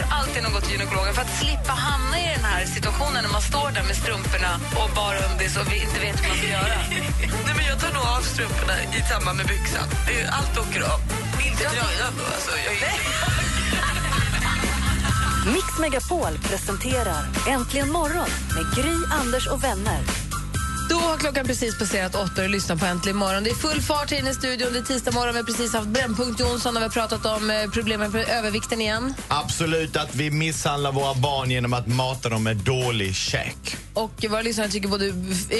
Strumpbyxor alltid något till gynekologen för att slippa hamna i den här situationen när man står där med strumporna och bara undis och vi inte vet hur man ska göra. Nej, men jag tar nog av strumporna i samband med byxan. Det är- Allt åker av. Inte tröjan då. Alltså, jag är... Mix Megapol presenterar Äntligen morgon med Gry, Anders och vänner. Då har klockan precis passerat åtta och lyssnar på Äntligen morgon. Det är full fart in i studion. Det är tisdag morgon. Vi har precis haft Brännpunkt Jonsson och vi har pratat om eh, problemen med övervikten igen. Absolut att vi misshandlar våra barn genom att mata dem med dålig käk. Och våra lyssnare tycker både,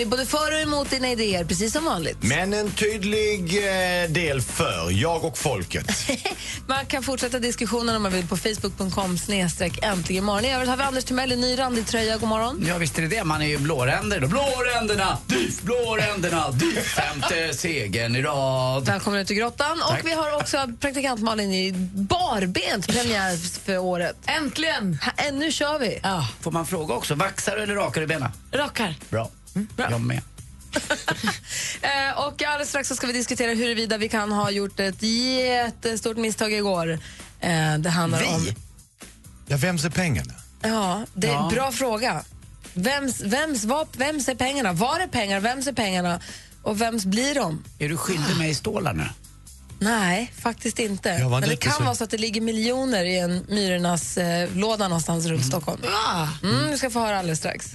både för och emot dina idéer, precis som vanligt. Men en tydlig eh, del för jag och folket. Man kan fortsätta diskussionen om man vill på facebook.com snedstreck äntligen morgon. I övrigt har vi Anders Timell i ny randig tröja. God morgon. Ja, visst är det det. Man är ju blåränder. Blåränderna, DIF, blåränderna, DIF. Femte segern i rad. Välkommen ut till grottan. Tack. Och vi har också praktikant Malin i barbent premiär för året. Äntligen! Ha, nu kör vi. Ja, får man fråga också, vaxar du eller rakar du benen? Rakar. Bra. bra. Jag med. Eh, och alldeles strax så ska vi diskutera huruvida vi kan ha gjort ett jättestort misstag igår. Eh, det handlar om... Vi? Ja, vems är pengarna? Ja, det är en Ja. bra fråga. Vems, vems, var, vems är pengarna? Var är pengar? Vems är pengarna? Och vems blir de? Är du skyldig mig stålar nu? Nej, faktiskt inte. Men det kan så- vara så att det ligger miljoner i en Myrornas eh, låda någonstans runt Stockholm. Ah. Mm, vi ska få höra alldeles strax.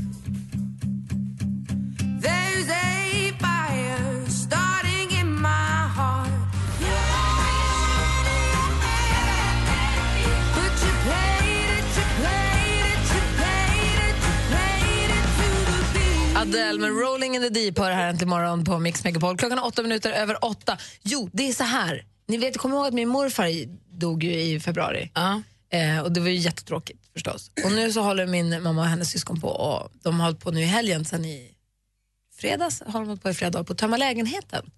Adele med Rolling in the Deep hör här äntligen morgon på Mix Megapol. Klockan är åtta minuter över åtta. Jo, det är så här. Ni vet, kommer ihåg att min morfar dog i februari? Ja. Eh, och det var ju jättetråkigt förstås. Och nu så håller min mamma och hennes syskon på och de har hållit på nu i helgen sen i fredags, har de på i fredag på att tömma lägenheten.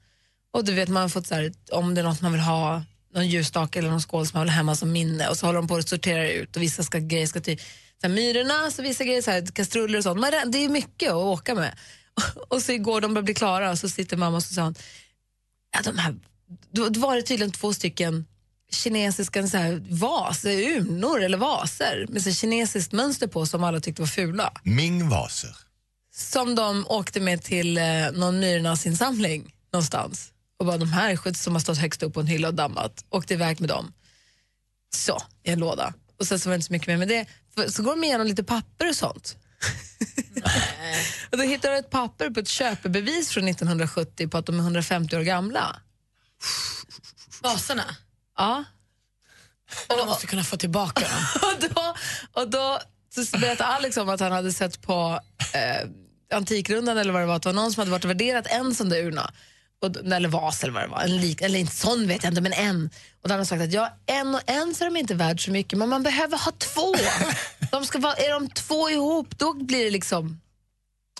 Och du vet man har fått så här, om det är något man vill ha, någon ljusstake eller någon skål som man vill ha hemma som minne och så håller de på att sortera ut och vissa ska, grejer ska till så här, myrorna, så vissa grejer så här, kastruller och sånt. Men det är mycket att åka med. Och så igår de började bli klara och så sitter mamma och så sa hon, ja, de här, då, var det tydligen två stycken kinesiska så här, vas, urnor eller vaser med så kinesiskt mönster på som alla tyckte var fula. Mingvaser. Som de åkte med till eh, någon Myrornas-insamling någonstans. Och bara de här som har stått högst upp på en hylla och dammat. Åkte iväg med dem. Så, i en låda. Och sen så var det inte så mycket mer med det. Så går de igenom lite papper och sånt. och då hittar de ett papper på ett köpebevis från 1970 på att de är 150 år gamla. Vaserna. Ja. Och de måste kunna få tillbaka dem. och då, och då så berättade Alex om att han hade sett på eh, Antikrundan eller vad det var, att det var någon som hade varit och värderat en sån där urna. Och, eller vas eller vad det var, en lik, eller inte sån vet jag inte, men en. Och hade han sagt att ja, en och en så är de inte värd så mycket, men man behöver ha två. De ska vara, är de två ihop, då blir det liksom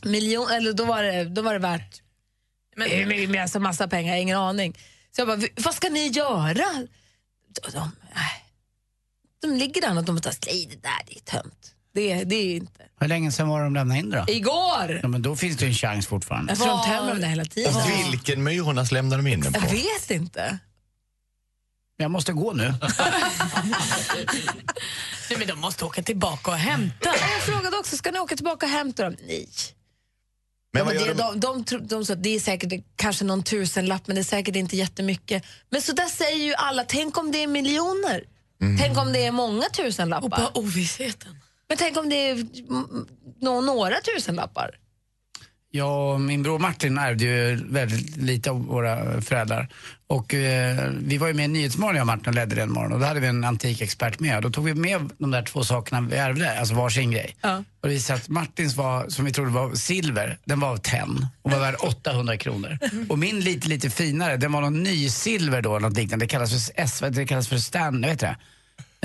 miljon, eller då var det, då var det värt Men, hur mycket mer, alltså massa pengar, har ingen aning. Så jag bara, "V- vad ska ni göra? De, de, nej. de ligger där och de bara, släj det där, det är tömt. Det, det är inte. Hur länge sedan var de lämnade in det då? Igår! Ja, men då finns det ju en chans fortfarande. Jag tror de tömmer dem där hela tiden. Och vilken Myrornas lämnade de in den Jag på? vet inte. Jag måste gå nu. nej, men de måste åka tillbaka och hämta. Jag frågade också, ska ni åka tillbaka och hämta dem? Nej. Men Ja, vad men gör det, de? de, de, de, sa att det är säkert kanske någon tusenlapp, men det är säkert inte jättemycket. Men så där säger ju alla, tänk om det är miljoner. Tänk om det är många Och tusenlappar. bara ovissheten. Men tänk om det är nå- några tusenlappar. Jag och min bror Martin ärvde ju väldigt lite av våra föräldrar. Och eh, vi var ju med i Nyhetsmorgon jag och Martin och ledde den morgonen och då hade vi en antikexpert med. Då tog vi med de där två sakerna vi ärvde, alltså varsin grej. Och det visade att Martins var, som vi trodde var silver, den var av tenn och var värd 800 kronor. Och min lite, lite finare, den var någon nysilver då, något liknande. Det kallas för S, det kallas för Stan, vet du det?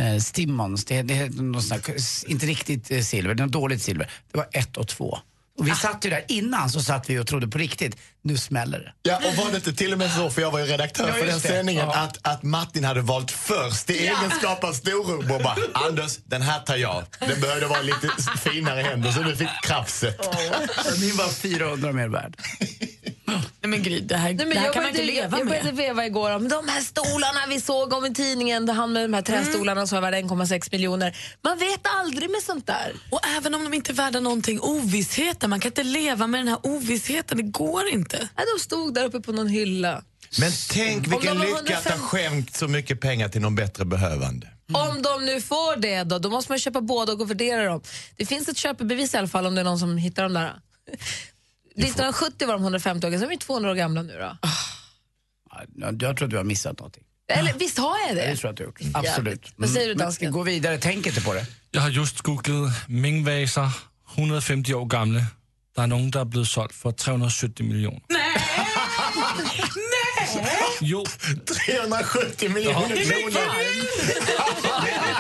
Eh, Stimmons, det, det är någon sån här, inte riktigt eh, silver, det är något dåligt silver. Det var ett och två. Och vi satt ju där innan så satt vi och trodde på riktigt, nu smäller det. Ja, och var det inte till och med så, för jag var ju redaktör Ja, för den det. sändningen, Ja. att, att Martin hade valt först i egenskap av storbror och bara Anders, den här tar jag. Den behövde vara lite finare händer så du fick krafset. Min var 400 mer värd. Nej men Gry, det här, Nej, men det här jag kan man inte började- leva jag började med. veva igår om de här stolarna vi såg om i tidningen. Han med de här trästolarna som var värda 1,6 miljoner. Man vet aldrig med sånt där. Och även om de inte är värda någonting, ovissheten, man kan inte leva med den här ovissheten, det går inte. Nej, de stod där uppe på någon hylla. Men tänk vilken lycka att ha 150 skänkt så mycket pengar till någon bättre behövande. Om de nu får det då, då måste man köpa båda och värdera dem. Det finns ett köpebevis i alla fall om det är någon som hittar dem där. 1970 var de 150 år gamla, så de är 200 år gamla nu då. Ja, Jag tror att du har missat någonting. Eller visst har jag Det det? tror jag att du har gjort. Absolut. Vad säger du, Men dansken? Gå vidare, tänk inte på det. Jag har just googlat Ming-vaser, 150 år gamla. Der er nogen, der er blevet solgt for 370 millioner. Nej! Jo, 370 miljoner kronor!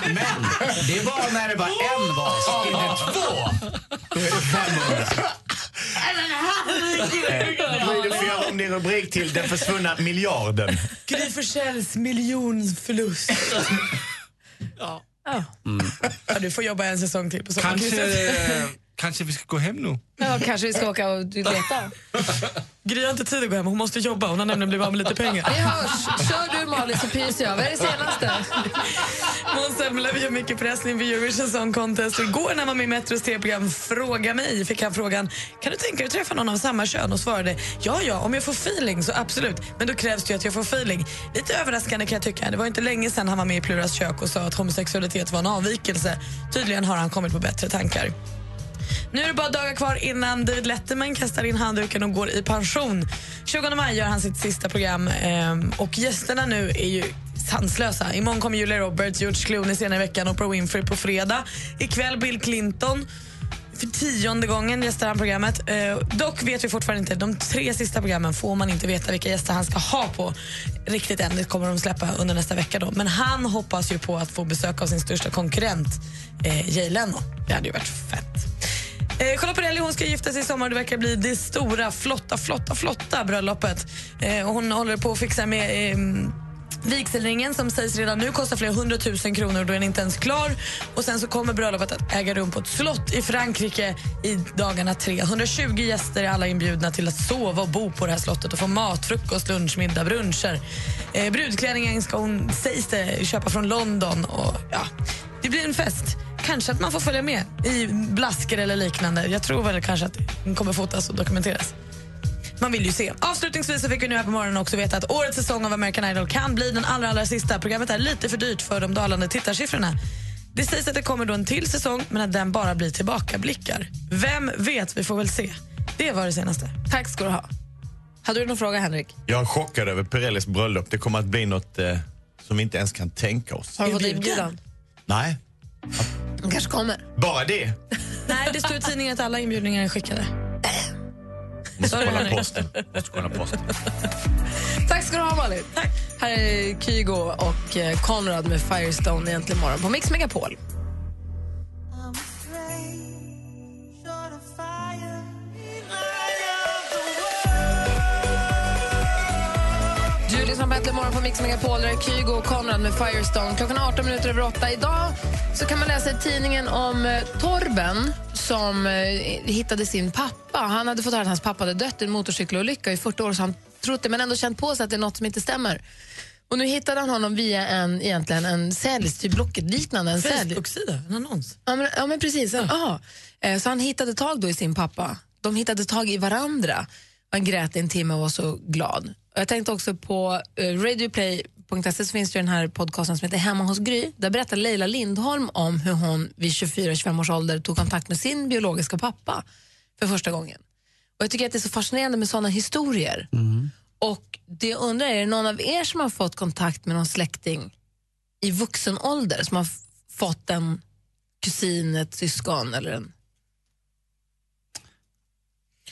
Men, det var när det var en vas. Är det två, då är det 500. Då är det jag om din rubrik till Den försvunna miljarden. Gry Forssells miljonförlust. ja. ja. Du får jobba en säsong till på sommarkrisen. kanskje, kanskje vi skal gå hem nu? Ja, kanske vi ska åka och leta. Gry har inte tid att gå hem, hon måste jobba. Hon har nämligen blivit av med lite pengar. Vi hörs. Kör du Malin så pyser jag. Vad är det senaste? Måns Zelmerlöw gör mycket press inför Eurovision Song Contest. Igår när han var med i Metros TV-program Fråga mig fick han frågan Kan du tänka dig att träffa någon av samma kön? Och svarade ja, ja, om jag får feeling så absolut. Men då krävs det ju att jag får feeling. Lite överraskande kan jag tycka. Det var inte länge sedan han var med i Pluras kök och sa att homosexualitet var en avvikelse. Tydligen har han kommit på bättre tankar. Nu är det bara dagar kvar innan David Letterman kastar in handduken och går i pension. 20 maj gör han sitt sista program ehm, och gästerna nu är ju sanslösa. Imorgon kommer Julia Roberts, George Clooney senare i veckan, Oprah Winfrey på fredag. Ikväll Bill Clinton. För tionde gången gästar han programmet. Eh, dock vet vi fortfarande inte. De tre sista programmen får man inte veta vilka gäster han ska ha på riktigt än. Det kommer de släppa under nästa vecka. Då. Men han hoppas ju på att få besök av sin största konkurrent, eh, Jay Leno. Det hade ju varit fett. Eh, Charlotte Perrelli hon ska gifta sig i sommar. Det verkar bli det stora, flotta, flotta, flotta bröllopet. Eh, och hon håller på att fixa med eh, vigselringen som sägs redan nu kostar flera hundratusen kronor då är den inte ens klar. Och Sen så kommer bröllopet att äga rum på ett slott i Frankrike i dagarna tre. 120 gäster är alla inbjudna till att sova och bo på det här slottet och få mat, frukost, lunch, middag, bruncher. Eh, brudklänningen ska hon, sägs det, köpa från London. Och, ja, det blir en fest. Kanske att man får följa med i blaskor eller liknande. Jag tror väl kanske att den kommer fotas och dokumenteras. Man vill ju se. Avslutningsvis så fick vi nu här på morgonen också veta att årets säsong av American Idol kan bli den allra, allra sista. Programmet är lite för dyrt för de dalande tittarsiffrorna. Det sägs att det kommer då en till säsong men att den bara blir tillbakablickar. Vem vet, vi får väl se. Det var det senaste. Tack ska du ha. Hade du någon fråga, Henrik? Jag är chockad över Pirellis bröllop. Det kommer att bli något eh, som vi inte ens kan tänka oss. Har du fått Inbjudan? Nej, Den kanske kommer. bara det. Nej, det står i tidningen att alla inbjudningar är skickade. Måste kolla posten. Måste kolla posten. Tack ska du ha, Malin. Tack. Här är Kygo och eh, Konrad med Firestone egentligen morgon på Mix Megapol. Äntligen morgon på Mix Megapol. Där är Kygo och Konrad med Firestone. Klockan är 18 minuter över 8. Idag så kan man läsa i tidningen om eh, Torben som eh, hittade sin pappa. Han hade fått höra att hans pappa hade dött i en motorcykelolycka i 40 år så han trott det men ändå känt på sig att det är något som inte stämmer. Och nu hittade han honom via en, egentligen en säljs, typ Blocket-liknande. Facebook-sida, en annons. Ja men, ja, men precis. Ja. Eh, Så han hittade tag då i sin pappa. De hittade tag i varandra. Han grät en timme och var så glad. Jag tänkte också på eh, radioplay.se så finns det den här podcasten som heter Hemma hos Gry. Där berättar Leila Lindholm om hur hon vid 24-25 års ålder tog kontakt med sin biologiska pappa för första gången. Och jag tycker att det är så fascinerande med såna historier. Och det jag undrar är, är det någon av er som har fått kontakt med någon släkting i vuxen ålder som har fått en kusin, ett syskon eller en...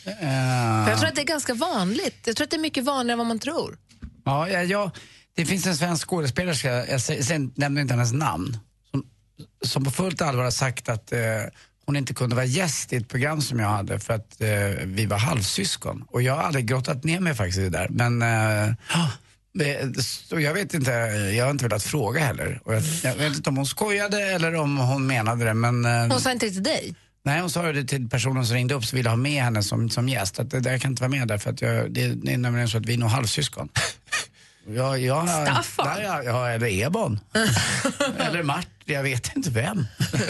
För jag tror att det är ganska vanligt. Jag tror att det är mycket vanligare än vad man tror. Ja, ja, ja, det finns en svensk skådespelerska, jag sä- sen nämner inte hennes namn, som, som på fullt allvar har sagt att eh, hon inte kunde vara gäst i ett program som jag hade för att eh, vi var halvsyskon. Och jag har aldrig grottat ner mig faktiskt i det där. Men eh, jag vet inte, jag har inte velat fråga heller. Och jag, jag vet inte om hon skojade eller om hon menade det. Men, eh, Hon sa inte till dig. Nej, hon sa det till personen som ringde upp som ville ha med henne som, som gäst. Att det, där jag kan inte vara med där för att jag, det, det är nämligen så att vi är nog halvsyskon. Jag, jag, Staffan? Där, ja, ja, eller Ebon. eller Martin, jag vet inte vem.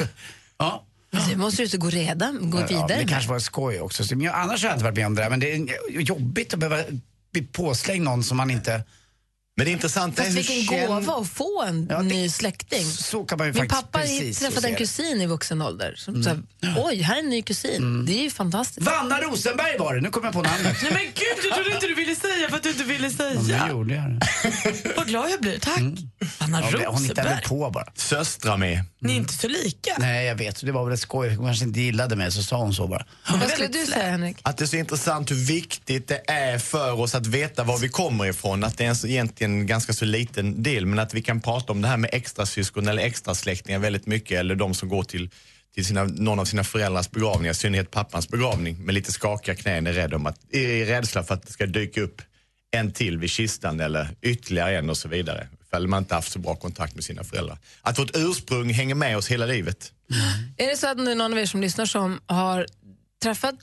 ja. Det måste du inte gå redan, gå Ja, vidare det kanske var skoj också. Så, men jag, annars har jag inte varit med om det där. Men det är jobbigt att behöva bli påslängd någon som man inte... Men det intressanta Fast vilken gåva att få en ny släkting. Så kan man ju Min faktiskt pappa träffade en det. kusin i vuxen ålder. Som så här, Oj, här är en ny kusin. Det är ju fantastiskt. Vanna Rosenberg var det, nu kommer jag på namnet. Nej men gud, jag trodde inte du ville säga för att du inte ville Ja, säga. nu gjorde jag det. Vad glad jag blir. Tack. Anna Ja, hon hittade Rosenberg. på bara. Systrar med. Ni är inte så lika. Nej, jag vet. Det var väl ett skoj. Hon kanske inte gillade mig, så sa hon så bara. Vad skulle du säga, Henrik? Att det är så intressant hur viktigt det är för oss att veta var vi kommer ifrån. Att det är en så, egentligen ganska så liten del, men att vi kan prata om det här med extra syskon eller extra släktingar väldigt mycket. Eller de som går till, till sina, någon av sina föräldrars begravningar, i synnerhet pappans begravning, med lite skakiga knän är rädd om att, är rädsla för att det ska dyka upp en till vid kistan eller ytterligare en och så vidare. Ifall man inte haft så bra kontakt med sina föräldrar. Att vårt ursprung hänger med oss hela livet. Är det så att nu någon av er som lyssnar som har träffat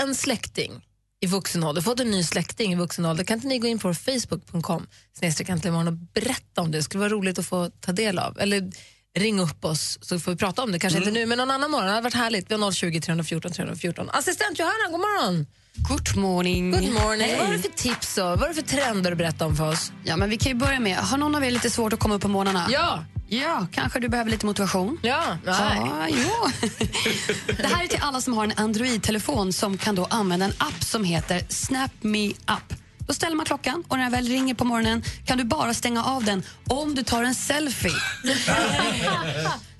en släkting i vuxen ålder, fått en ny släkting i vuxen ålder, kan inte ni gå in på facebook.com snedstreck äntligen morgon och berätta om det? Det skulle vara roligt att få ta del av. Eller ring upp oss så får vi prata om det. Kanske inte nu, men någon annan morgon. Det hade varit härligt. Vi har 020 314 314. Assistent Johanna, god morgon! Good morning. Good morning. Hej. Vad är det för tips och vad är det för trender du berättar om för oss? Ja, men vi kan ju börja med, har någon av er lite svårt att komma upp på morgnarna? Ja! Ja, kanske du behöver lite motivation? Ja, nej. Ja, jo. Det här är till alla som har en Android-telefon som kan då använda en app som heter Snap Me Up. Då ställer man klockan och när den väl ringer på morgonen kan du bara stänga av den om du tar en selfie.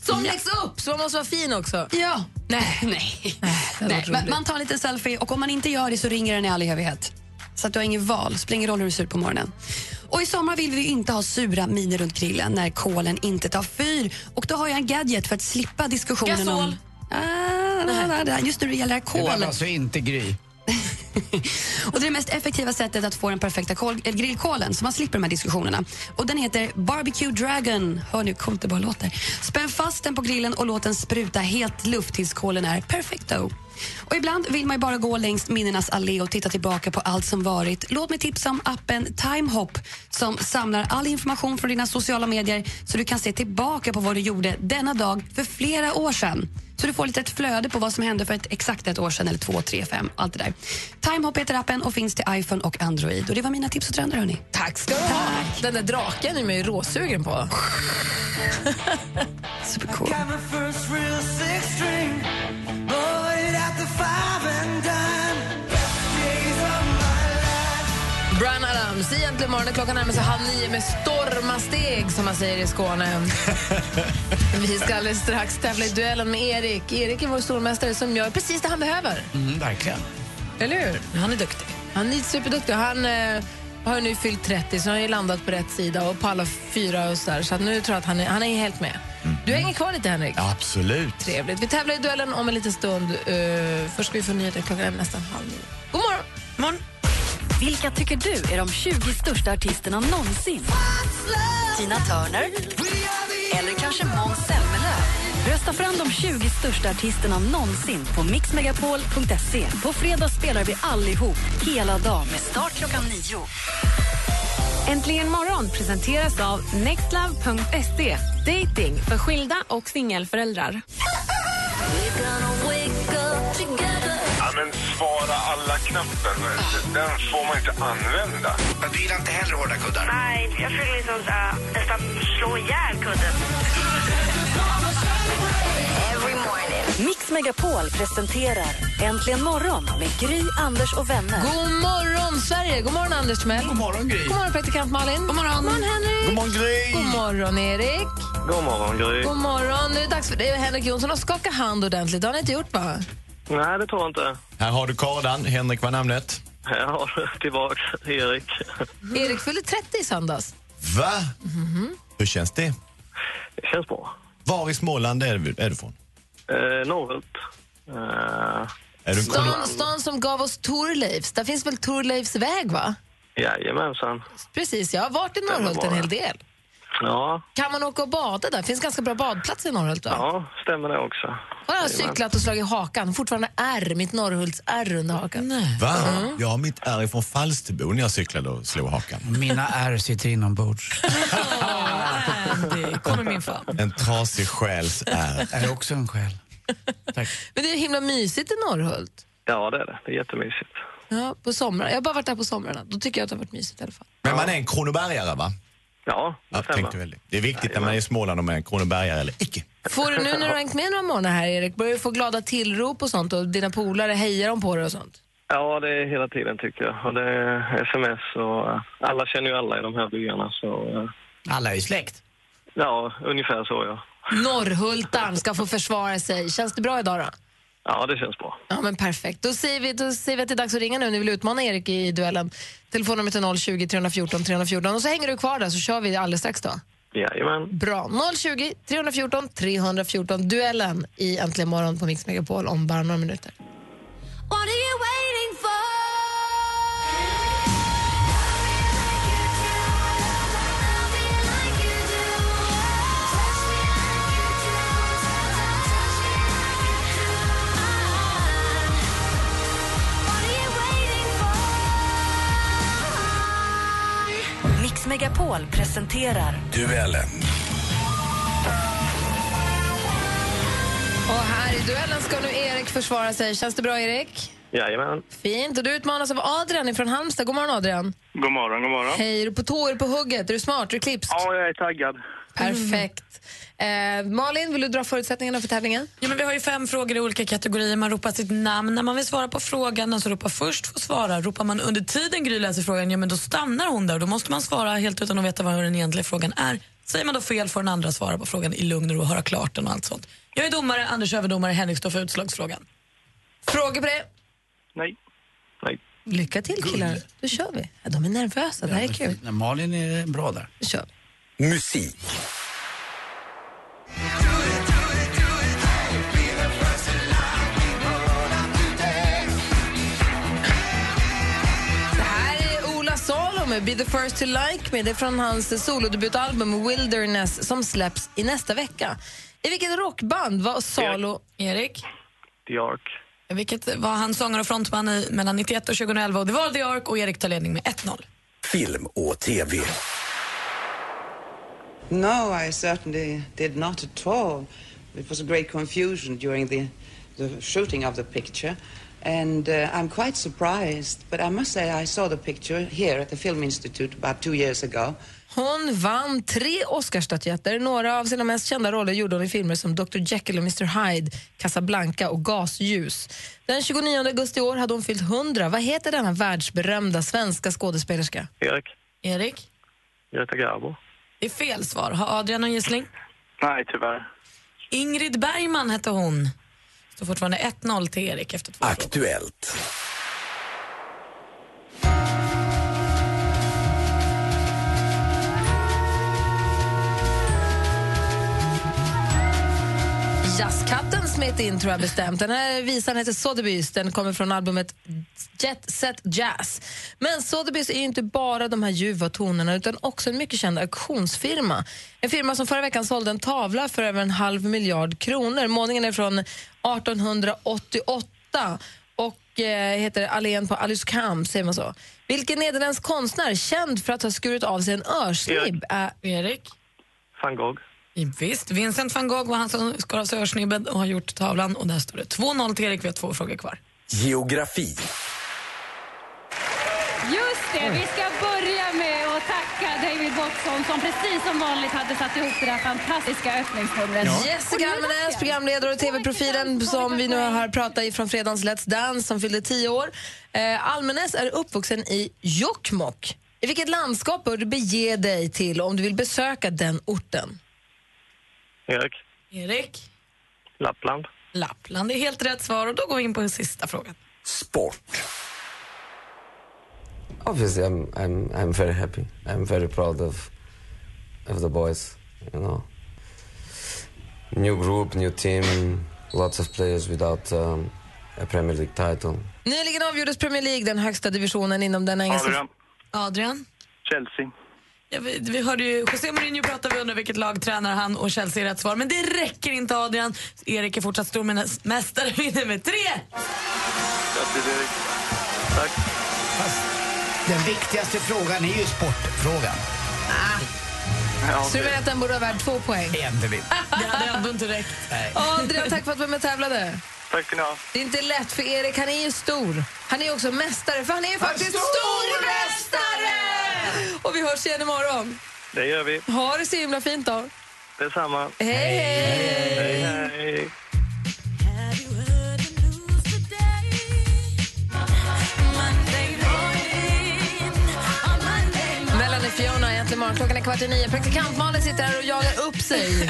Som läggs upp, så man måste vara fin också. Ja. Nej. Nej. Nej. Man, man tar en liten selfie och om man inte gör det så ringer den i all evighet. Så att du har ingen val. Spelar ingen roll hur du ser ut på morgonen. Och I sommar vill vi inte ha sura miner runt grillen när kolen inte tar fyr. Och Då har jag en gadget för att slippa diskussionen Gasol. om... Ah, just nu det gäller Det kol. var alltså inte Gry. Och det är det mest effektiva sättet att få den perfekta kol, grillkolen så man slipper de här diskussionerna. Och Den heter Barbecue Dragon. Hör nu coolt det bara låter. Spänn fast den på grillen och låt den spruta helt luft tills kolen är perfecto. Och ibland vill man ju bara gå längs minnenas allé och titta tillbaka på allt som varit. Låt mig tipsa om appen Timehop som samlar all information från dina sociala medier så du kan se tillbaka på vad du gjorde denna dag för flera år sedan. Så du får lite ett flöde på vad som hände för ett, exakt ett år sedan, eller två, tre, fem, allt det där. Timehop heter appen och finns till iPhone och Android. Och det var mina tips och trender, hörni. Tack ska du ha. Den där draken är man ju råsugen på. Supercool. Adams, egentligen morgon är klockan närmar sig halv nio med stormasteg som man säger i Skåne. Vi ska alldeles strax tävla i duellen med Erik. Erik är vår stormästare som gör precis det han behöver. Mm, verkligen. Eller hur? Han är duktig. Han är superduktig. Han eh, har ju nu fyllt 30 så han har ju landat på rätt sida och på alla fyra och så där. Så att nu tror jag att han är, han är helt med. Du hänger kvar lite Henrik. Absolut. Trevligt. Vi tävlar i duellen om en liten stund. Uh, först ska vi få nyheter klockan är nästan halv nio. God morgon! morgon. Vilka tycker du är de 20 största artisterna någonsin? Tina Turner? Eller kanske Måns Zelmerlöw? Rösta fram de 20 största artisterna någonsin på mixmegapol.se. På fredag spelar vi allihop, hela dagen, med start klockan nio. Äntligen morgon presenteras av nextlove.se. Dating för skilda och singelföräldrar. Alla-knappen, den får man inte använda. Du gillar inte heller hårda kuddar? Nej, jag vill liksom så här, nästan slå ihjäl kudden. Mix Megapol presenterar Äntligen morgon med Gry, Anders och vänner. God morgon, Sverige! God morgon, Anders Timell. God morgon, Gry. God morgon, praktikant Malin. God morgon, God morgon Henrik. God morgon, Gry. God morgon, Erik. God morgon, Gry. God morgon. Nu är det dags för dig och Henrik Jonsson att skaka hand ordentligt. Det har ni inte gjort, va? Nej, det tror jag inte. Här har du kardan. Henrik, vad är namnet? Jag har tillbaks Erik. Erik fyllde 30 i söndags. Va? Hur känns det? Det känns bra. Var i Småland är du, är du från? Eh, Norrhult. Eh, Är du en Stan, stan som gav oss Torleifs. Där finns väl Torleifs väg, va? jajamensan. Precis, jag har varit i Norrhult en hel del. Ja, Kan man åka och bada där? finns ganska bra badplatser i Norrhult, va? ja, stämmer det också. Jag har cyklat och slagit hakan. Fortfarande R, mitt Norrhults R under hakan. Nej. Va? Jag har mitt är ifrån Falsterbo när jag cyklade och slog hakan. Mina R sitter inombords. Det kommer min fan. En trasig själs är. Är också en själ. Men det är himla mysigt i Norrhult. Ja, det är det. Det är jättemysigt. Ja, på somrar. Jag har bara varit där på somrarna. Då tycker jag att det har varit mysigt i alla fall. Men man är en kronobergare, va? Ja, det tänkte väl. Det är viktigt när man är i Småland om man är kronobergare eller icke. Får du nu när du har hängt med några månader här, Erik, börjar du få glada tillrop och sånt och dina polare hejar de på dig och sånt? Ja, det är hela tiden tycker jag. Och det är sms och eh, alla känner ju alla i de här byarna. Så, eh, Alla är ju släkt. ja, ungefär så ja. Norrhultan ska få försvara sig. Känns det bra idag då? Ja, det känns bra. Ja, men perfekt. Då säger, vi, då säger vi att det är dags att ringa nu. Ni vill utmana Erik i duellen. Telefonnumret är 020 314 314. Och så hänger du kvar där så kör vi alldeles strax då. Jajamän. Bra. 020 314 314. Duellen i Äntligen morgon på Mix Megapol om bara några minuter. What are you waiting for? Mix Megapol presenterar Duellen. Och här i duellen ska nu Erik försvara sig. Känns det bra, Erik? Jajamän. Fint. Och du utmanas av Adrian från Halmstad. God morgon, Adrian. God morgon, god morgon. Hej, är du på tå? Är du på hugget? Är du smart? Är du klipsk? Ja, jag är taggad. Perfekt. Eh, Malin, vill du dra förutsättningarna för tävlingen? Ja, men vi har ju fem frågor i olika kategorier. Man ropar sitt namn när man vill svara på frågan. Den som ropar först får svara. Ropar man under tiden Gry läser frågan, ja, men då stannar hon där. Då måste man svara helt utan att veta vad den egentliga frågan är. Säger man då fel får den andra svara på frågan i lugn och ro och höra klart den och allt sånt. Jag är domare, Anders överdomare, Henrik står för utslagsfrågan. Frågor på det? Nej. Nej. Lycka till killar. Då kör vi. Ja, de är nervösa. Det här är kul. Nej, Malin är bra där. Då kör Musik. Det här är Ola Salo med Be the first to like me. Det är från hans solodebutalbum Wilderness som släpps i nästa vecka. I vilket rockband var Salo... Erik? The Ark. Vilket var han sångare och frontman i mellan 91 och 2011 och det var The Ark och Erik tar ledning med 1-0. Film och TV. No, I certainly did not at all. It was a great confusion during the, the shooting of the picture. And uh, I'm quite surprised, but I must say I saw the picture here at the Film Institute about two years ago. Hon vann tre Oscarsstatyetter. Några av sina mest kända roller gjorde hon i filmer som Dr Jekyll och Mr Hyde, Casablanca och Gasljus. Den 29 augusti i år hade hon fyllt 100. Vad heter denna världsberömda svenska skådespelerska? Erik. Erik? Greta Garbo. Det är fel svar. Har Adrian någon gissning? Nej, tyvärr. Ingrid Bergman hette hon. Står fortfarande 1-0 till Erik efter två Aktuellt. Jazzkatten smet in tror jag bestämt. Den här visan heter Sotheby's. Den kommer från albumet Jet Set Jazz. Men Sotheby's är inte bara de här ljuva tonerna utan också en mycket känd auktionsfirma. En firma som förra veckan sålde en tavla för över en halv miljard kronor. Målningen är från 1888 och eh, heter Allén på Aluskamp, säger man så. Vilken nederländsk konstnär, känd för att ha skurit av sig en örsnibb, är... Erik? Van Gogh. Visst, Vincent van Gogh var han som skar av sig örsnibben och har gjort tavlan. Och där står det 2-0 till Erik, vi har två frågor kvar. Geografi. Just det, vi ska börja med att tacka David Watson som precis som vanligt hade satt ihop det där fantastiska öppningsnumret. Jessica Almenäs, programledare och tv-profilen som vi nu har pratat i från fredagens Let's Dance som fyllde 10 år. Eh, Almenäs är uppvuxen i Jokkmokk. I vilket landskap bör du bege dig till om du vill besöka den orten? Erik, Erik? Lappland. Lappland är helt rätt svar och då går vi in på den sista frågan. Sport. Obviously, I'm, I'm, I'm very happy. I'm very proud of, of the boys, you know. New group, new team, lots of players without um, a Premier League title. Nyligen avgjordes Premier League, den högsta divisionen inom den engelska... Adrian. Adrian? Chelsea. Ja, vi, vi hörde ju José Mourinho prata, vi undrar vilket lag tränar han och Chelsea är rätt svar. Men det räcker inte Adrian. Erik är fortsatt stormästare, vinner med 3 Grattis Erik. Tack. Den viktigaste frågan är ju sportfrågan. Så du menar att den borde vara värd två poäng? Egentligen. Det hade ändå inte räckt. Adrian, tack för att du var med och tävlade. Tack ska ni ha. Det är inte lätt för Erik, han är ju stor. Han är också mästare, för han är faktiskt stormästare! Och vi hörs igen imorgon. Det gör vi. Ha det så himla fint då. Detsamma. Hej, hej! Hej, hej. Melanie Fiona, egentligen morgon. Klockan är kvart i nio. Praktikant Malin sitter här och jagar upp sig.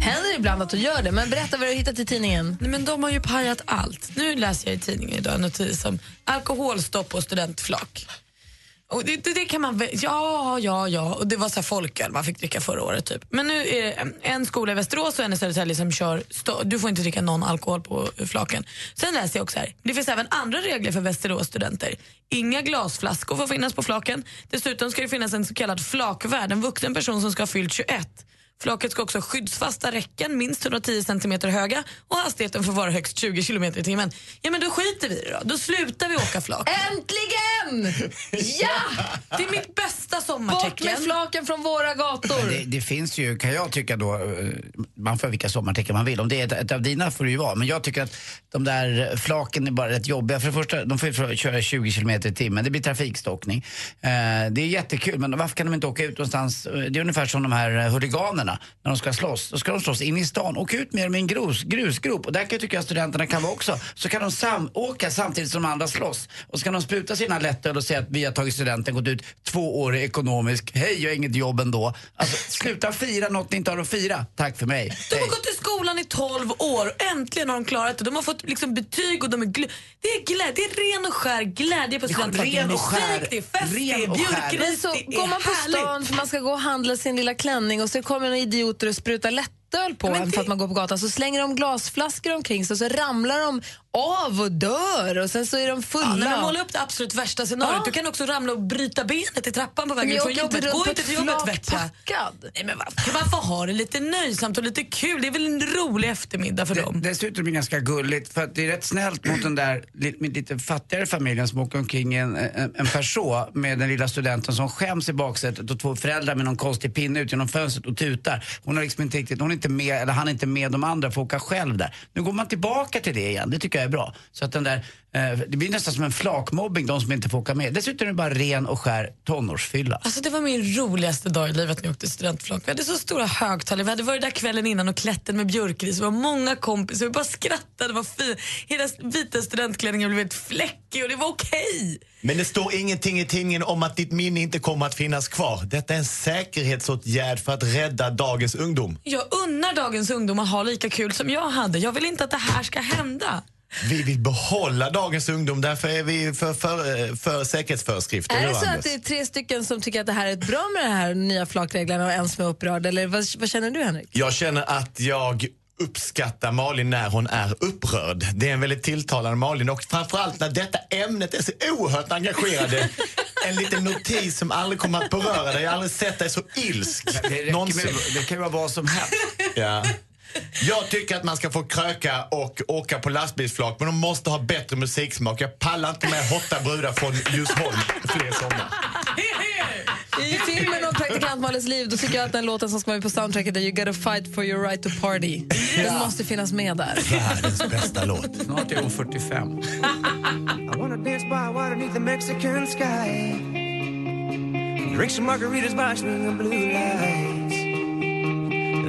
Händer ibland att du gör det, men berätta vad du har hittat i tidningen. Nej, men de har ju pajat allt. Nu läser jag i tidningen idag en notis om alkoholstopp och studentflak. Och det, det, det kan man väl, ja, ja, ja. Och det var så folköl man fick dricka förra året typ. Men nu är det en- en skola i Västerås och en i Södertälje som kör, stå, du får inte dricka någon alkohol på flaken. Sen läser jag också här, det finns även andra regler för Västerås studenter. Inga glasflaskor får finnas på flaken. Dessutom ska det finnas en så kallad flakvärd, en vuxen person som ska ha fyllt 21. Flaket ska också ha skyddsfasta räcken, minst 110 cm höga och hastigheten får vara högst 20 km i timmen. Ja men då skiter vi i det då. Då slutar vi åka flak. Äntligen! Ja! Det är mitt bästa Bort sommartecken. med flaken från våra gator. Det, det finns ju, kan jag tycka då, eh, man får ha vilka sommartecken man vill. Om det är ett, ett av dina får det ju vara. Men jag tycker att de där flaken är bara rätt jobbiga. För det första, de får ju köra 20 km i timmen. Det blir trafikstockning. Eh, det är jättekul, men varför kan de inte åka ut någonstans? Eh, det är ungefär som de här eh, huliganerna när de ska slåss. Då ska de slåss in i stan. Åk ut med dem i en grus, grusgrop. Och där kan jag tycka att studenterna kan vara också. Så kan de sam åka samtidigt som de andra slåss. Och så kan de spruta sina lättöl och säga att vi har tagit studenten, gått ut två år i ekonomisk. Hej, jag har inget jobb ändå. Alltså, sluta fira något ni inte har att fira. Tack för mig. De har gått i skolan i 12 år och äntligen har de klarat det. De har fått liksom betyg och de är gl- det, är glädje, det är ren och skär glädje på Ja, studentflaken. ren Det är och skär. det är fest, det Ren är och skär. Men bjudgris, så det går är man på härligt. stan för man ska gå och handla sin lilla klänning och så kommer några idioter och sprutar lättöl på en för att man går på gatan. Så slänger de glasflaskor omkring sig och så ramlar de av och dör och sen så är de fulla. Ja, nej, men måla upp det absolut värsta scenariot. Ja. Du kan också ramla och bryta benet i trappan på vägen Men ut jag från jobbet. Gå inte till jobbet Vecka. Nej, men varför, man får ha det lite nöjsamt och lite kul. Det är väl en rolig eftermiddag för dem. Dessutom är det ganska gulligt för att det är rätt snällt mot den där lite fattigare familjen som åker omkring i en, en, en Peugeot med den lilla studenten som skäms i baksätet och två föräldrar med någon konstig pinne ut genom fönstret och tutar. Hon har liksom inte riktigt, hon är inte med, eller han är inte med de andra för att åka själv där. Nu går man tillbaka till det igen, det tycker jag är bra. Så att den där, eh, det blir nästan som en flakmobbing de som inte får åka med. Dessutom är det bara ren och skär tonårsfylla. Alltså det var min roligaste dag i livet när jag åkte studentflak. Vi hade så stora högtalare, vi hade varit där kvällen innan och klätt med björkris. Det var många kompisar, vi bara skrattade, det var fint. Hela vita studentklänningen blev helt fläckig och det var okej. Men det står ingenting i tidningen om att ditt minne inte kommer att finnas kvar. Detta är en säkerhetsåtgärd för att rädda dagens ungdom. Jag unnar dagens ungdomar ha lika kul som jag hade. Jag vill inte att det här ska hända. Vi vill behålla dagens ungdom, därför är vi för, för, för säkerhetsföreskrifter. Är det så att det är tre stycken som tycker att det här är bra med de här nya flakreglerna och en som är upprörd? Eller vad, vad känner du Henrik? Jag känner att jag uppskattar Malin när hon är upprörd. Det är en väldigt tilltalande Malin och framförallt när detta ämnet är så oerhört engagerade. En liten notis som aldrig kommer att beröra dig. Jag har aldrig sett dig så ilsk. Det, med, det kan ju vara vad som helst. Ja. Jag tycker att man ska få kröka och åka på lastbilsflak men de måste ha bättre musiksmak. Jag pallar inte med hotta brudar från Djursholm fler sommar. I filmen om praktikant Malins liv då tycker jag att den låten som ska vara med på soundtracket är You gotta fight for your right to party. Den måste finnas med där. Världens bästa låt. Snart är hon 45. I wanna dance by water beneath the Mexican sky. Drink some margaritas watching the blue lights.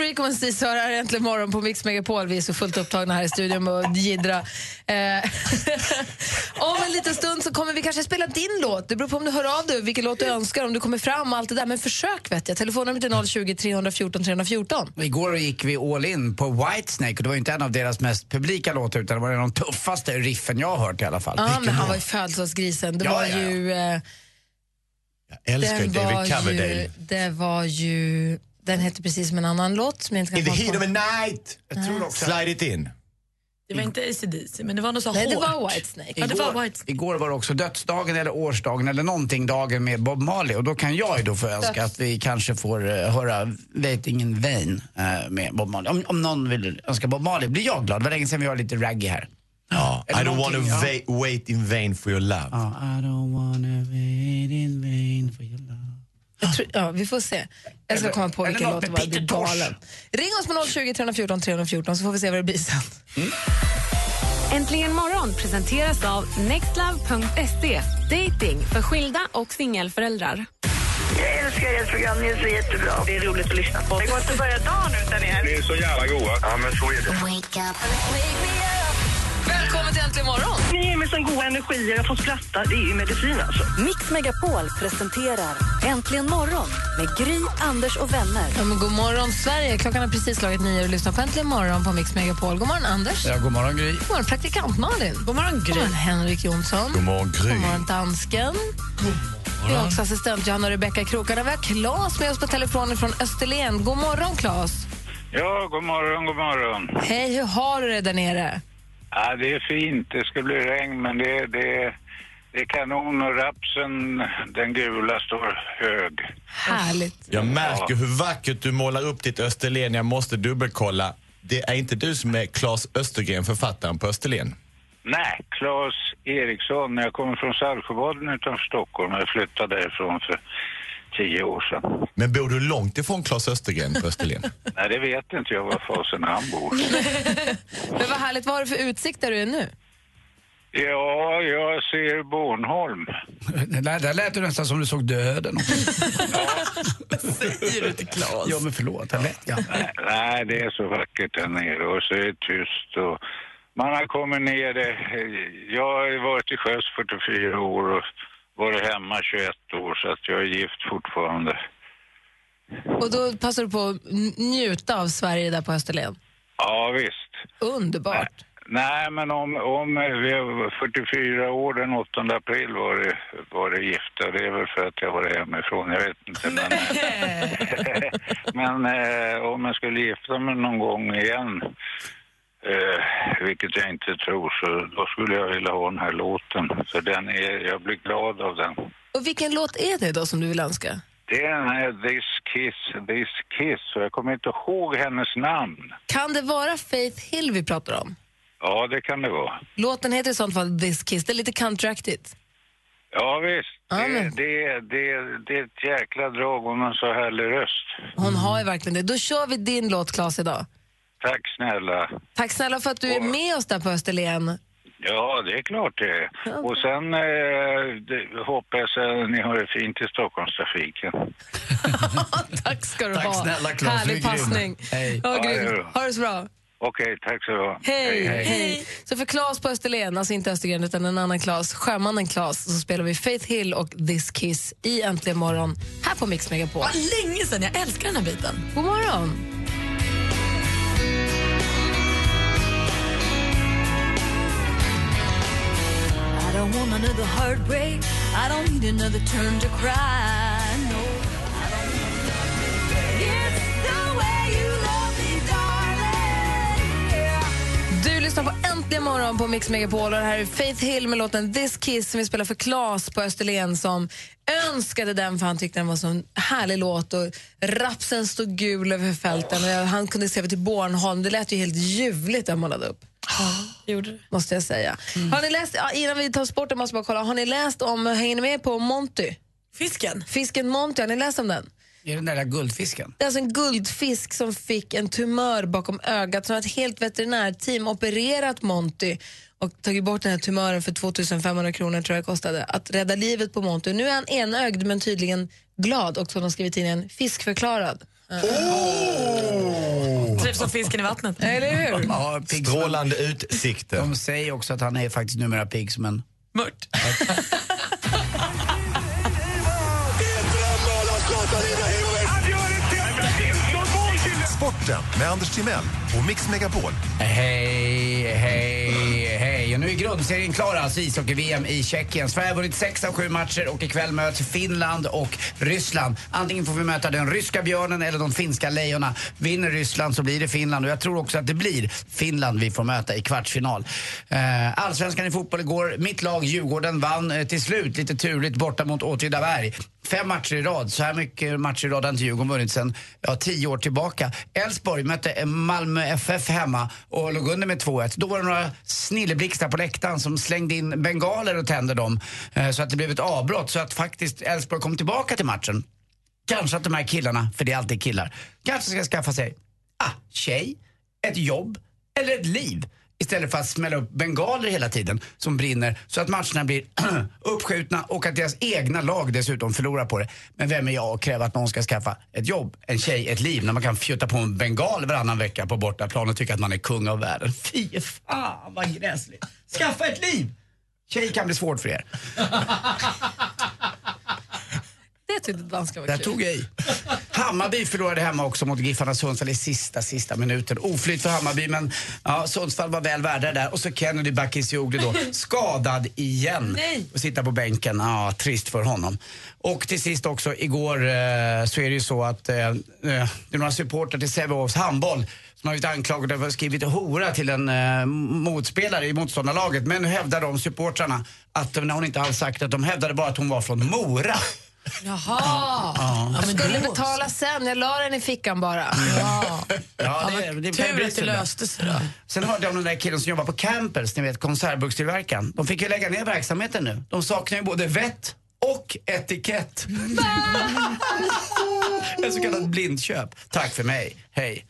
Stis hör här äntligen morgon på Mix Megapol. Vi är så fullt upptagna här i studion med att jiddra. Eh, om en liten stund så kommer vi kanske spela din låt. Det beror på om du hör av dig, vilken låt du önskar, om du kommer fram och allt det där. Men försök vet jag. Telefonnumret är 020 314 314. Igår gick vi all in på Whitesnake och det var inte en av deras mest publika låtar utan det var en av de tuffaste riffen jag har hört i alla fall. Ja, men han var ju födelsedagsgrisen. Det Ja, var ja, ja. ju... Eh, älskar den David Coverdale. Ju, det var ju... Den hette precis som en annan låt som jag inte kan In the heat på. of a night! Jag tror också- Slide it in. Det var inte ACDC, men det var något så Nej, det hårt. var Whitesnake. Ja, det var Igår, White igår var det också dödsdagen eller årsdagen eller någonting dagen med Bob Marley och då kan jag ju då få önska att vi kanske får uh, höra Waiting in vain eh, med Bob Marley. Om, om någon vill önska Bob Marley blir jag glad. Det var länge sedan vi var lite raggy här. Ja, I don't want to någonting, ja. va- wait in vain for your love. Ja, I don't wanna wait in vain for your love. Jag tror, ja, vi får se. Jag ska Eller- komma på vilken låt det var. Jag blir galen. Ring oss med 020 314 314 så får vi se vad det blir sen. Äntligen morgon presenteras av nextlove.se. Dating för skilda och singelföräldrar. Jag älskar ert program, ni är så jättebra. Det är roligt att lyssna på. Det går inte att börja dagen utan er. Ni är så jävla goa. Ja, men så är det. Välkommen till Äntligen morgon! Ni ger mig sån god energi, jag får skratta. Det är ju medicin alltså. Mix Megapol presenterar Äntligen morgon med Gry, Anders och vänner. Ja, men god morgon, Sverige. Klockan har precis slagit nio och du lyssnar på Äntligen morgon på Mix Megapol. God morgon, Anders. Ja, god morgon Gry. God morgon, praktikant Malin. God morgon, Gry. God morgon, Henrik Jonsson. God morgon, Gry. God morgon, dansken. Vi har också assistent Johanna och Rebecka krokarna. Vi har Claes med oss på telefonen från Österlen. God morgon, Claes. Ja, god morgon, god morgon. Hej, hur har du det där nere? Ja, det är fint. Det ska bli regn, men det, det, det är kanon och rapsen, den gula, står hög. Härligt. Jag märker hur vackert du målar upp ditt Österlen. Jag måste dubbelkolla. Det är inte du som är Claes Östergren, författaren på Österlen? Nej, Claes Eriksson. Jag kommer från Saltsjöbaden utanför Stockholm. Jag flyttade därifrån för tio år sedan. Men bor du långt ifrån Claes Östergren på Österlen? Nej, det vet inte jag var fasen han bor. Men vad härligt. Vad har du för utsikt där du är nu? Ja, jag ser Bornholm. Där, där lät du nästan som du såg döden. Säger du till Claes? Ja, men förlåt. Ja. Nej, det är så vackert där nere och så är det tyst och man har kommit ner. Jag har varit till sjöss 44 år och varit hemma 21 år så att jag är gift fortfarande. Och då passar du på att njuta av Sverige där på Österlen. Ja, visst. Underbart. Nej, men om, om vi är 44 år den 8 april var det, var det gifta. Det är väl för att jag var hemifrån, jag vet inte. Men, men eh, om jag skulle gifta mig någon gång igen, eh, vilket jag inte tror, så då skulle jag vilja ha den här låten. För den är, jag blir glad av den. Och vilken låt är det då som du vill önska? Det är den här This Kiss, This Kiss, och jag kommer inte ihåg hennes namn. Kan det vara Faith Hill vi pratar om? Ja, det kan det vara. Låten heter i sånt fall This Kiss. Det är lite countryaktigt. Ja, visst. Ja, det, det, det, det är ett jäkla drag om en så härlig röst. Hon har ju verkligen det. Då kör vi din låt, Claes, idag. Tack snälla. Tack snälla för att du är med oss där på Österlen. Ja, det är klart det är. Och sen eh, det, hoppas jag ni har det fint i Stockholmstrafiken. Tack ska du Tack ha. snälla, Claes. Härlig passning. Hej. Ja, Ja, grym. Ha det så bra. Okej, tack så du ha. Hej, hej. Så för Claes på Österlen, alltså inte Östergren utan en annan Claes, sjömannen Claes, så spelar vi Faith Hill och This Kiss i Äntligen morgon här på Mix Megapol. Vad länge sedan, jag älskar den här biten. God morgon. Don't want another heartbreak. I don't need another turn to cry. No. It's the way you love me, darling. Yeah. Du lyssnar på Äntligen morgon på Mix Megapol och det här är Faith Hill med låten This Kiss som vi spelar för Claes på Österlen som önskade den för han tyckte den var så en härlig låt och rapsen stod gul över fälten och han kunde se över till Bornholm. Det lät ju helt ljuvligt där han målade upp. Gjorde det. Måste jag säga. Mm. Har ni läst, ja, innan vi tar sporten måste jag bara kolla, har ni läst om, hänger ni med på Monty? Fisken? Fisken Monty, har ni läst om den? Är det den där guldfisken? Det är alltså en guldfisk som fick en tumör bakom ögat. Så ett helt veterinärteam opererat Monty och tagit bort den här tumören för 2500 kronor tror jag kostade. Att rädda livet på Monty. Nu är han enögd men tydligen glad och som de skriver i tidningen, fiskförklarad. Trivs som fisken i vattnet. Eller hur? Ja, pigg som Strålande utsikter. De säger också att han är faktiskt numera pigg som en... Mört. Sporten med Anders Timell och Mix Megapol. Hej, hej, nu är grundserien klar, alltså ishockey-VM i Tjeckien. Sverige har vunnit sex av sju matcher och ikväll möts Finland och Ryssland. Antingen får vi möta den ryska björnen eller de finska lejonen. Vinner Ryssland så blir det Finland och jag tror också att det blir Finland vi får möta i kvartsfinal. Eh, allsvenskan i fotboll igår. Mitt lag Djurgården vann eh, till slut, lite turligt, borta mot Åtvidaberg. Fem matcher i rad. Så här mycket matcher i rad har inte Djurgården vunnit sen ja, tio år tillbaka. Elfsborg mötte eh, Malmö FF hemma och låg under med 2-1. Då var det några snilleblixtar på läktaren som slängde in bengaler och tände dem eh, så att det blev ett avbrott. Så att faktiskt Elfsborg kom tillbaka till matchen. Kanske att de här killarna, för det är alltid killar, kanske ska skaffa sig ah, tjej, ett jobb eller ett liv. Istället för att smälla upp bengaler hela tiden som brinner så att matcherna blir uppskjutna och att deras egna lag dessutom förlorar på det. Men vem är jag att kräva att någon ska skaffa ett jobb, en tjej, ett liv när man kan fjutta på en bengal varannan vecka på bortaplan och tycka att man är kung av världen. Fy fan vad gräsligt. Skaffa ett liv! Tjej kan bli svårt för er. Det tyckte danska var Där kul. tog jag i. Hammarby förlorade hemma också mot Giffarna Sundsvall i sista, sista minuten. Oflyt för Hammarby, men ja, Sundsvall var väl värda där. Och så Kennedy Bakircioglu då, skadad igen. Nej. Och sitta på bänken. Ja, trist för honom. Och till sist också, igår eh, så är det ju så att eh, eh, det är några supportrar till Sävehofs handboll som har blivit anklagade för att ha skrivit hora till en eh, motspelare i motståndarlaget. Men nu hävdar de supportrarna att när hon inte alls sagt att de hävdade bara att hon var från Mora. Jaha! Ja. Jag skulle betala sen, jag la den i fickan bara. Ja. Ja, det, det, Tur att det löste sig då. Sen hörde jag om den där killen som jobbar på Campbells, ni vet konservburkstillverkaren. De fick ju lägga ner verksamheten nu. De saknar ju både vett och etikett. Ett så kallat blindköp. Tack för mig. Hej.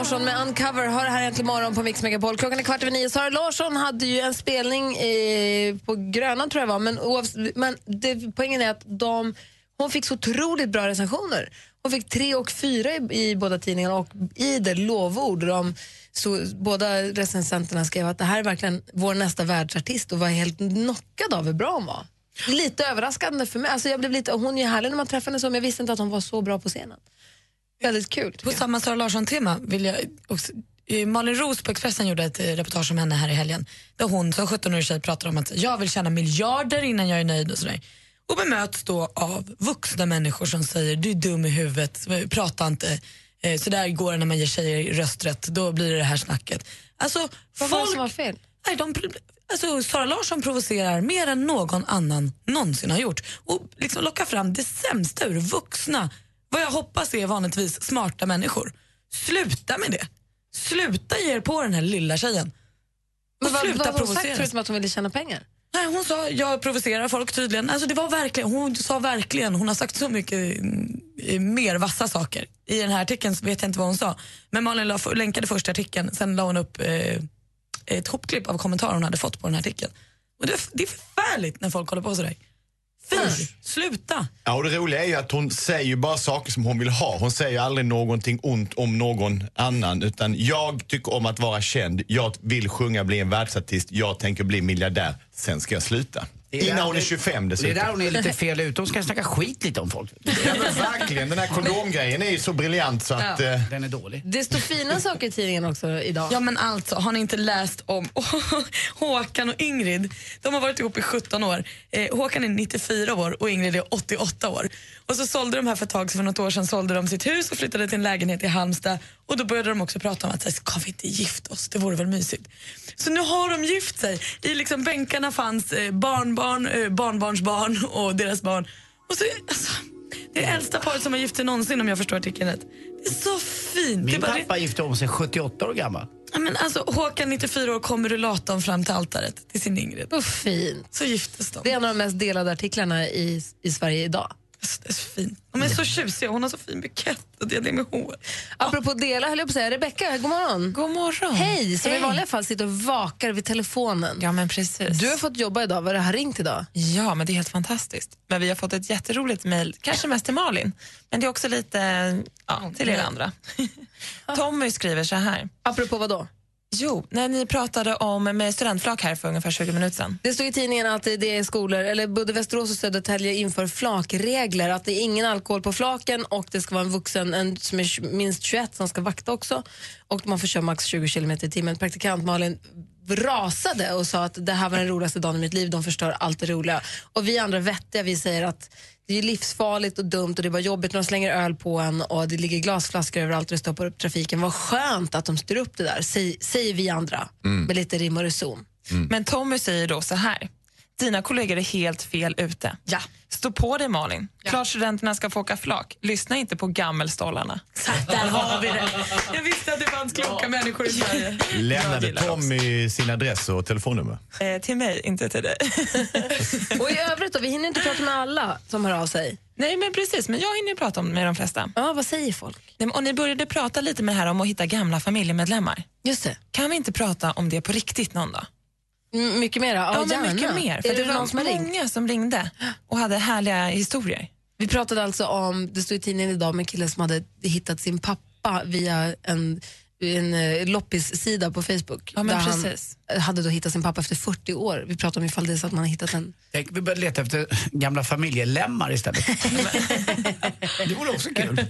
Larsson med Uncover har det här äntligen morgon på Mix Megapol. Klockan är kvart över nio. Sara Larsson hade ju en spelning i, på Grönan tror jag var, men, oavs- men det, poängen är att de, hon fick så otroligt bra recensioner. Hon fick tre och fyra i, i båda tidningarna och idel lovord. De, så, båda recensenterna skrev att det här är verkligen vår nästa världsartist och var helt knockad av hur bra hon var. Lite överraskande för mig. Alltså jag blev lite, hon är härlig när man träffar henne så, men jag visste inte att hon var så bra på scenen. Väldigt kul. På samma Sara Larsson-tema vill jag också, eh, Malin Roos på Expressen gjorde ett eh, reportage om henne här i helgen. Där hon som 17-årig tjej pratar om att jag vill tjäna miljarder innan jag är nöjd och sådär. Och bemöts då av vuxna människor som säger du är dum i huvudet, prata inte. Eh, Så där går det när man ger tjejer rösträtt, då blir det det här snacket. Alltså, Vad var det folk- som var fel? Nej, de, alltså, Sara Larsson provocerar mer än någon annan någonsin har gjort och liksom lockar fram det sämsta ur vuxna, vad jag hoppas är vanligtvis smarta människor. Sluta med det. Sluta ge er på den här lilla tjejen. Men vad, sluta vad hon sagt förutom att hon ville tjäna pengar? Nej, hon sa jag provocerar folk tydligen. Alltså, det var verkligen, hon sa verkligen, hon har sagt så mycket mm, mer vassa saker. I den här artikeln så vet jag inte vad hon sa. Men Malin la, länkade första artikeln, sen la hon upp eh, ett hopklipp av kommentarer hon hade fått på den här artikeln. Och det, det är förfärligt när folk håller på sådär. Fy, sluta! Ja, och det roliga är ju att hon säger ju bara saker som hon vill ha. Hon säger ju aldrig någonting ont om någon annan. Utan jag tycker om att vara känd, jag vill sjunga, bli en världsartist, jag tänker bli miljardär. Sen ska jag sluta. Innan hon är 25 Det är dessutom. där hon är lite fel ute. Hon ska snacka skit lite om folk. Ja, men verkligen, den här kondomgrejen är ju så briljant så att... Ja. Eh, Den är dålig. Det står fina saker i tidningen också idag. Ja men alltså, har ni inte läst om Håkan och Ingrid? De har varit ihop i 17 år. Eh, Håkan är 94 år och Ingrid är 88 år. Och så sålde de här för ett tag sedan, för något år sedan, sålde de sitt hus och flyttade till en lägenhet i Halmstad. Och då började de också prata om att här, ska vi inte gifta oss? Det vore väl mysigt. Så nu har de gift sig. I liksom bänkarna fanns eh, barnbarn, eh, barnbarnsbarn och deras barn. Och så, alltså, Det är äldsta paret som har gift sig någonsin om jag förstår artikeln rätt. Det är så fint. det är Min bara pappa gifte om sig 78 år gammal. Ja, men alltså, Håkan, 94 år, kom rullatorn fram till altaret till sin Ingrid. Vad fint. Så giftes de. Det är en av de mest delade artiklarna i, i Sverige idag. Det är så fint. De är så tjusiga. Hon har så fin bukett och diadem med hår. Apropå dela höll jag på att säga, Rebecka, god morgon. God morgon. Hej, som i Hej. vanliga fall sitter och vakar vid telefonen. Ja, men precis. Du har fått jobba idag, vad det har ringt idag? Ja, men det är helt fantastiskt. Men vi har fått ett jätteroligt mejl, kanske mest till Malin, men det är också lite ja, till er andra. Tommy skriver så här. Apropå vad då? Jo, när ni pratade om eh, med studentflak här för ungefär 20 minuter sedan. Det stod i tidningen att det är skolor, eller både Västerås och Södertälje inför flakregler. Att det är ingen alkohol på flaken och det ska vara en vuxen en som är minst 21 som ska vakta också. Och man får köra max 20 km i timmen. Praktikant Malin rasade och sa att det här var den roligaste dagen i mitt liv, de förstör allt det roliga. Och vi andra vettiga, vi säger att det är livsfarligt och dumt och det är bara jobbigt när de slänger öl på en och det ligger glasflaskor överallt och det stoppar upp trafiken. Vad skönt att de styr upp det där, säger, vi andra Mm. med lite rim och reson. Men Tommy säger då så här. Dina kollegor är helt fel ute. Ja. Stå på dig Malin. Klart studenterna ska få åka flak. Lyssna inte på gammelstollarna. Där har vi det. Jag visste att det fanns kloka människor i Sverige. Lämnade Tommy sin adress och telefonnummer? Eh, till mig, inte till dig. Och i övrigt då, vi hinner inte prata med alla som hör av sig. Nej, men precis. Men jag hinner prata med de flesta. Ja, vad säger folk? Nej, Och ni började prata lite med det här om att hitta gamla familjemedlemmar. Just det. Kan vi inte prata om det på riktigt någon dag? Mycket mer? Ja, Ja, mycket mer. För är det, det, var som många som ringde och hade härliga historier. Vi pratade alltså om, det stod i tidningen idag, med en kille som hade hittat sin pappa via en, en eh, loppissida på Facebook. Ja, men där precis. han hade då hittat sin pappa efter 40 år. Vi pratade om ifall det är så att man har hittat en... Tänk, vi började leta efter gamla familjelemmar istället. det vore också kul.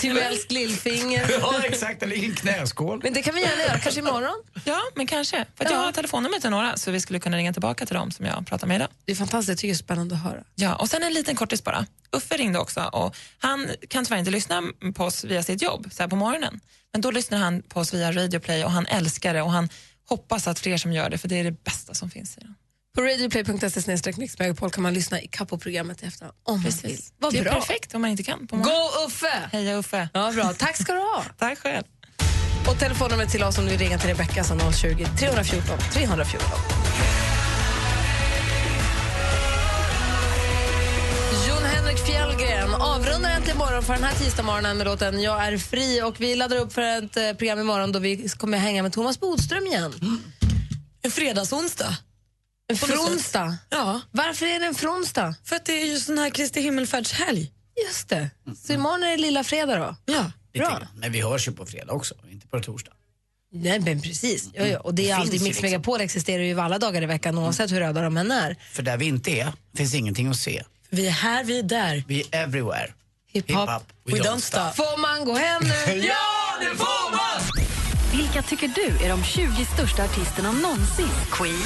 Timells lillfinger. ja, exakt. Eller en knäskål. Men det kan vi gärna göra, kanske imorgon. Ja, men kanske. För att jag har telefonnummer till några så vi skulle kunna ringa tillbaka till dem som jag pratar med idag. Det är fantastiskt, jag tycker det är spännande att höra. Ja, och sen en liten kortis bara. Uffe ringde också och han kan tyvärr inte lyssna på oss via sitt jobb så här på morgonen. Men då lyssnar han på oss via Radio Play och han älskar det och han hoppas att fler som gör det för det är det bästa som finns. Säger han. På radioplay.se mixmegapol kan man lyssna i programmet i efterhand om man vill. Vad det är bra. perfekt om man inte kan på morgonen. Go Uffe! Heja Uffe! Ja, bra. Tack ska du ha. Tack själv. Och telefonnumret till oss om du vill ringa till Rebecka som 020 314 314. Henrik Fjällgren avrundar äntligen morgon för den här tisdagsmorgonen med låten Jag är fri och vi laddar upp för ett eh, program imorgon då vi kommer hänga med Thomas Bodström igen. En fredagsonsdag. En På något fronsdag? Ja. Varför är det en fronsdag? För att det är ju sån här Kristi himmelfärdshelg. Just det. Så imorgon är det lilla fredag då? Ja. Bra. Men vi hörs ju på fredag också, inte på torsdag. Nej, men precis. Ja, ja. Och det är alltid, finns ju Mix liksom. Megapol existerar ju alla dagar i veckan oavsett hur röda de än är. För där vi inte är finns ingenting att se. Vi är här, vi är där. Vi är everywhere. Hiphop, we, don't stop. Får man gå hem nu? Ja, det får man! Vilka tycker du är de 20 största artisterna någonsin? Queen?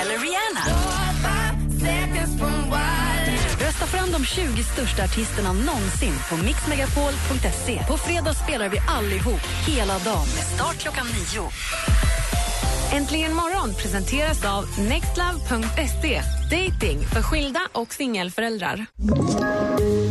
Eller Rihanna? Rösta fram de 20 största artisterna någonsin på mixmegapol.se. På fredag spelar vi allihop hela dagen med start klockan nio. Äntligen morgon presenteras av nextlove.se. Dating för skilda och singelföräldrar.